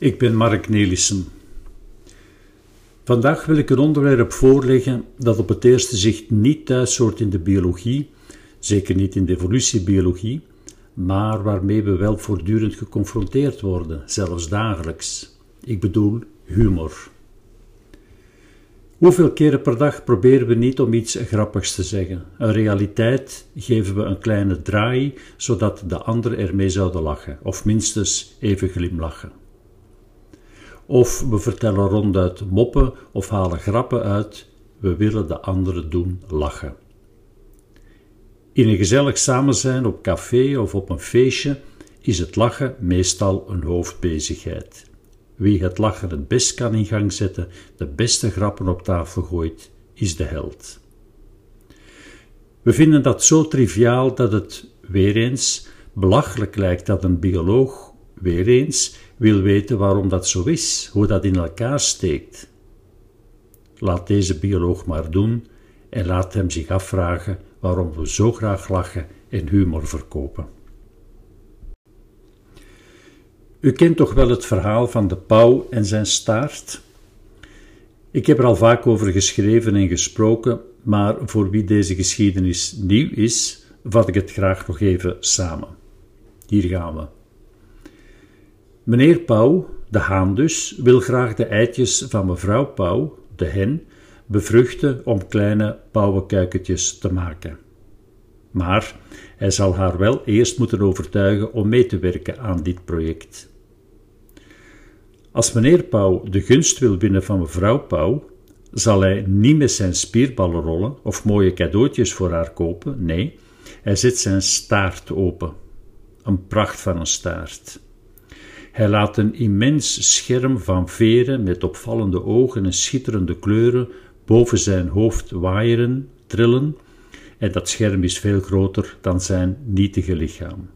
Ik ben Mark Nelissen. Vandaag wil ik een onderwerp voorleggen dat op het eerste zicht niet thuis hoort in de biologie, zeker niet in de evolutiebiologie, maar waarmee we wel voortdurend geconfronteerd worden, zelfs dagelijks. Ik bedoel humor. Hoeveel keren per dag proberen we niet om iets grappigs te zeggen? Een realiteit geven we een kleine draai, zodat de anderen ermee zouden lachen, of minstens even glimlachen. Of we vertellen ronduit moppen of halen grappen uit, we willen de anderen doen lachen. In een gezellig samenzijn op café of op een feestje is het lachen meestal een hoofdbezigheid. Wie het lachen het best kan in gang zetten, de beste grappen op tafel gooit, is de held. We vinden dat zo triviaal dat het weer eens belachelijk lijkt dat een bioloog weer eens wil weten waarom dat zo is, hoe dat in elkaar steekt. Laat deze bioloog maar doen en laat hem zich afvragen waarom we zo graag lachen en humor verkopen. U kent toch wel het verhaal van de pauw en zijn staart? Ik heb er al vaak over geschreven en gesproken, maar voor wie deze geschiedenis nieuw is, vat ik het graag nog even samen. Hier gaan we. Meneer Pauw, de haan dus, wil graag de eitjes van mevrouw Pauw, de hen, bevruchten om kleine pauwenkuikentjes te maken. Maar hij zal haar wel eerst moeten overtuigen om mee te werken aan dit project. Als meneer Pauw de gunst wil winnen van mevrouw Pauw, zal hij niet met zijn spierballen rollen of mooie cadeautjes voor haar kopen. Nee, hij zet zijn staart open. Een pracht van een staart. Hij laat een immens scherm van veren met opvallende ogen en schitterende kleuren boven zijn hoofd waaieren, trillen, en dat scherm is veel groter dan zijn nietige lichaam.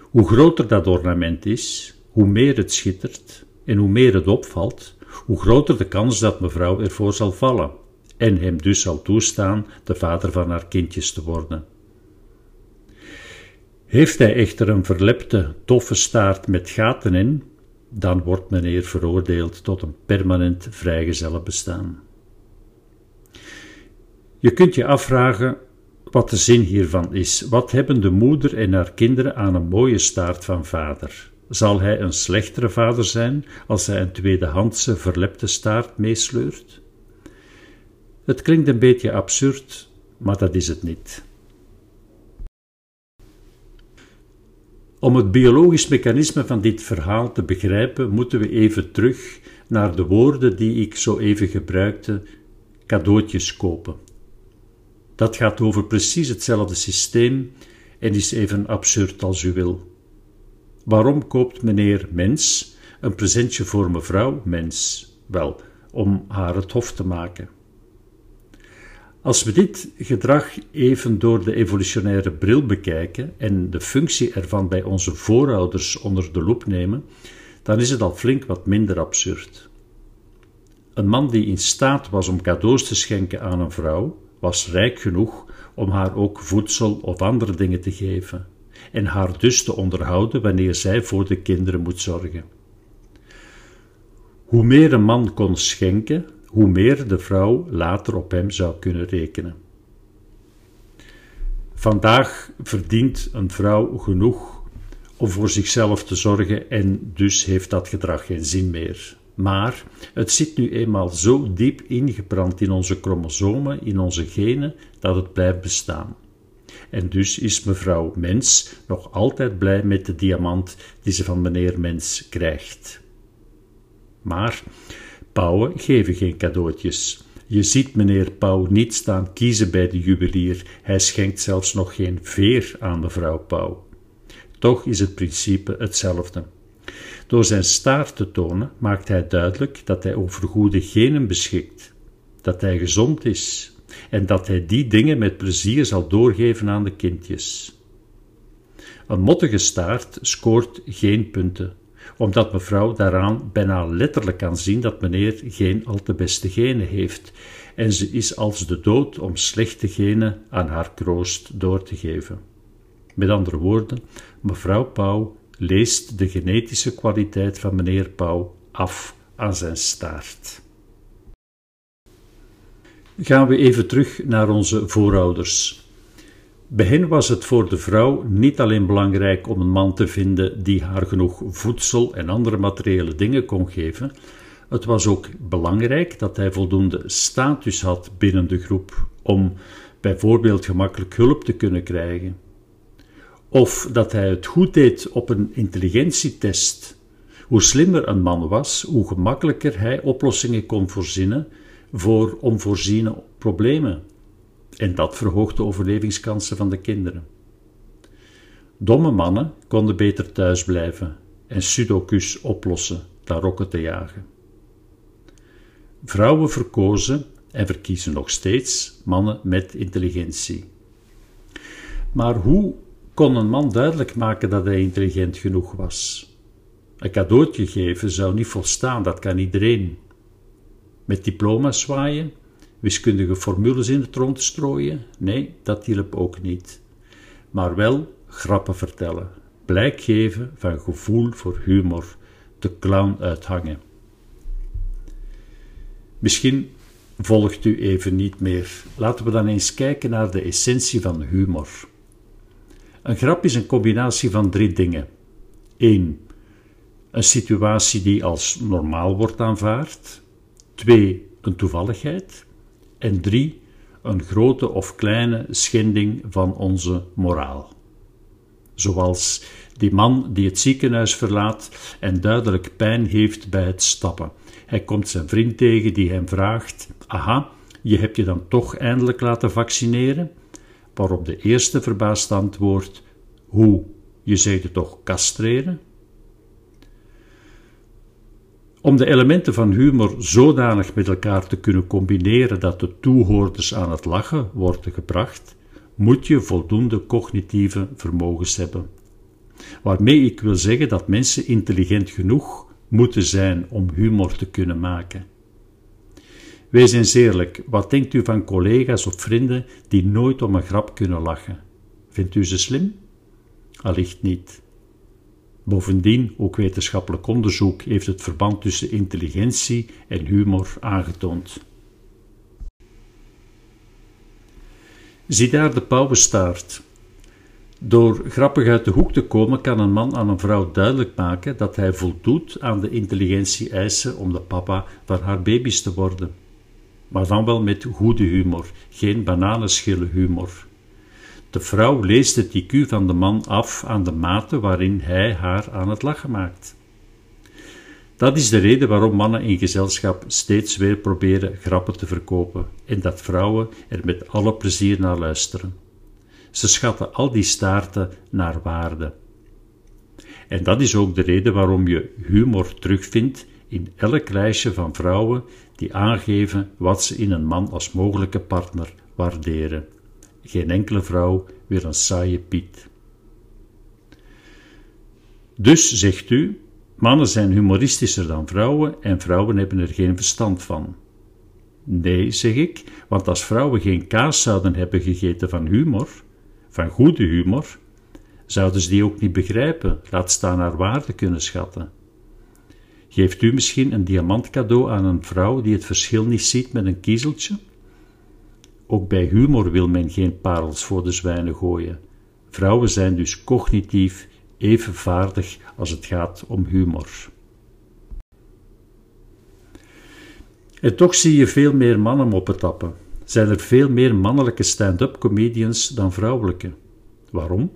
Hoe groter dat ornament is, hoe meer het schittert en hoe meer het opvalt, hoe groter de kans dat mevrouw ervoor zal vallen en hem dus zal toestaan de vader van haar kindjes te worden. Heeft hij echter een verlepte, toffe staart met gaten in, dan wordt meneer veroordeeld tot een permanent vrijgezellenbestaan. Je kunt je afvragen wat de zin hiervan is. Wat hebben de moeder en haar kinderen aan een mooie staart van vader? Zal hij een slechtere vader zijn als hij een tweedehandse verlepte staart meesleurt? Het klinkt een beetje absurd, maar dat is het niet. Om het biologisch mechanisme van dit verhaal te begrijpen, moeten we even terug naar de woorden die ik zo even gebruikte: cadeautjes kopen. Dat gaat over precies hetzelfde systeem en is even absurd als u wil. Waarom koopt meneer Mens een presentje voor mevrouw Mens? Wel, om haar het hof te maken. Als we dit gedrag even door de evolutionaire bril bekijken en de functie ervan bij onze voorouders onder de loep nemen, dan is het al flink wat minder absurd. Een man die in staat was om cadeaus te schenken aan een vrouw, was rijk genoeg om haar ook voedsel of andere dingen te geven en haar dus te onderhouden wanneer zij voor de kinderen moet zorgen. Hoe meer een man kon schenken, hoe meer de vrouw later op hem zou kunnen rekenen. Vandaag verdient een vrouw genoeg om voor zichzelf te zorgen en dus heeft dat gedrag geen zin meer. Maar het zit nu eenmaal zo diep ingebrand in onze chromosomen, in onze genen, dat het blijft bestaan. En dus is mevrouw Mens nog altijd blij met de diamant die ze van meneer Mens krijgt. Maar pauwen geven geen cadeautjes. Je ziet meneer Pauw niet staan kiezen bij de juwelier, hij schenkt zelfs nog geen veer aan mevrouw Pauw. Toch is het principe hetzelfde. Door zijn staart te tonen maakt hij duidelijk dat hij over goede genen beschikt, dat hij gezond is en dat hij die dingen met plezier zal doorgeven aan de kindjes. Een mottige staart scoort geen punten, omdat mevrouw daaraan bijna letterlijk kan zien dat meneer geen al te beste genen heeft, en ze is als de dood om slechte genen aan haar kroost door te geven. Met andere woorden, mevrouw Pauw leest de genetische kwaliteit van meneer Pauw af aan zijn staart. Gaan we even terug naar onze voorouders. Bij hen was het voor de vrouw niet alleen belangrijk om een man te vinden die haar genoeg voedsel en andere materiële dingen kon geven, het was ook belangrijk dat hij voldoende status had binnen de groep om bijvoorbeeld gemakkelijk hulp te kunnen krijgen. Of dat hij het goed deed op een intelligentietest. Hoe slimmer een man was, hoe gemakkelijker hij oplossingen kon voorzienen voor onvoorziene problemen. En dat verhoogt de overlevingskansen van de kinderen. Domme mannen konden beter thuis blijven en sudokus oplossen dan rokken te jagen. Vrouwen verkozen en verkiezen nog steeds mannen met intelligentie. Maar hoe kon een man duidelijk maken dat hij intelligent genoeg was? Een cadeautje geven zou niet volstaan, dat kan iedereen. Met diploma's zwaaien, wiskundige formules in het rond strooien, nee, dat hielp ook niet. Maar wel grappen vertellen, blijk geven van gevoel voor humor, de clown uithangen. Misschien volgt u even niet meer. Laten we dan eens kijken naar de essentie van humor. Een grap is een combinatie van drie dingen. 1. Een situatie die als normaal wordt aanvaard. 2. Een toevalligheid. En 3. Een grote of kleine schending van onze moraal. Zoals die man die het ziekenhuis verlaat en duidelijk pijn heeft bij het stappen. Hij komt zijn vriend tegen die hem vraagt: Aha, je hebt je dan toch eindelijk laten vaccineren? Waarop de eerste verbaasd antwoordt: Hoe? Je zegt het toch castreren? Om de elementen van humor zodanig met elkaar te kunnen combineren dat de toehoorders aan het lachen worden gebracht, moet je voldoende cognitieve vermogens hebben. Waarmee ik wil zeggen dat mensen intelligent genoeg moeten zijn om humor te kunnen maken. Wees eens eerlijk, wat denkt u van collega's of vrienden die nooit om een grap kunnen lachen? Vindt u ze slim? Allicht niet. Bovendien, ook wetenschappelijk onderzoek heeft het verband tussen intelligentie en humor aangetoond. Zie daar de pauwenstaart. Door grappig uit de hoek te komen kan een man aan een vrouw duidelijk maken dat hij voldoet aan de intelligentie-eisen om de papa van haar baby's te worden. Maar dan wel met goede humor, geen bananenschillen humor. De vrouw leest het IQ van de man af aan de mate waarin hij haar aan het lachen maakt. Dat is de reden waarom mannen in gezelschap steeds weer proberen grappen te verkopen en dat vrouwen er met alle plezier naar luisteren. Ze schatten al die staarten naar waarde. En dat is ook de reden waarom je humor terugvindt in elk lijstje van vrouwen die aangeven wat ze in een man als mogelijke partner waarderen. Geen enkele vrouw wil een saaie Piet. Dus zegt u, mannen zijn humoristischer dan vrouwen en vrouwen hebben er geen verstand van. Nee, zeg ik, want als vrouwen geen kaas zouden hebben gegeten van humor, van goede humor, zouden ze die ook niet begrijpen, laat staan haar waarde kunnen schatten. Geeft u misschien een diamant cadeau aan een vrouw die het verschil niet ziet met een kiezeltje? Ook bij humor wil men geen parels voor de zwijnen gooien. Vrouwen zijn dus cognitief even vaardig als het gaat om humor. En toch zie je veel meer mannen op het tappen zijn er veel meer mannelijke stand-up comedians dan vrouwelijke. Waarom?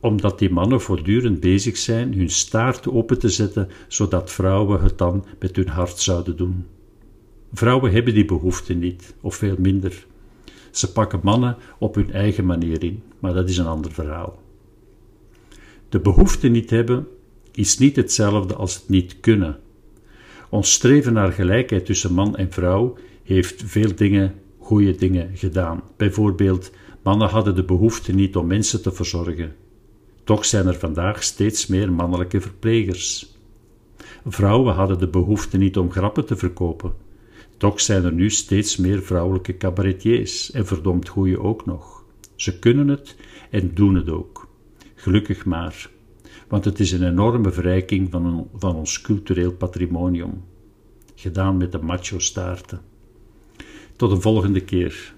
Omdat die mannen voortdurend bezig zijn hun staart open te zetten, zodat vrouwen het dan met hun hart zouden doen. Vrouwen hebben die behoefte niet, of veel minder. Ze pakken mannen op hun eigen manier in, maar dat is een ander verhaal. De behoefte niet hebben is niet hetzelfde als het niet kunnen. Ons streven naar gelijkheid tussen man en vrouw heeft veel dingen goede dingen gedaan. Bijvoorbeeld, mannen hadden de behoefte niet om mensen te verzorgen. Toch zijn er vandaag steeds meer mannelijke verplegers. Vrouwen hadden de behoefte niet om grappen te verkopen. Toch zijn er nu steeds meer vrouwelijke cabaretiers en verdomd goeie ook nog. Ze kunnen het en doen het ook. Gelukkig maar. want het is een enorme verrijking van, van ons cultureel patrimonium, gedaan met de macho-staarten. Tot een volgende keer.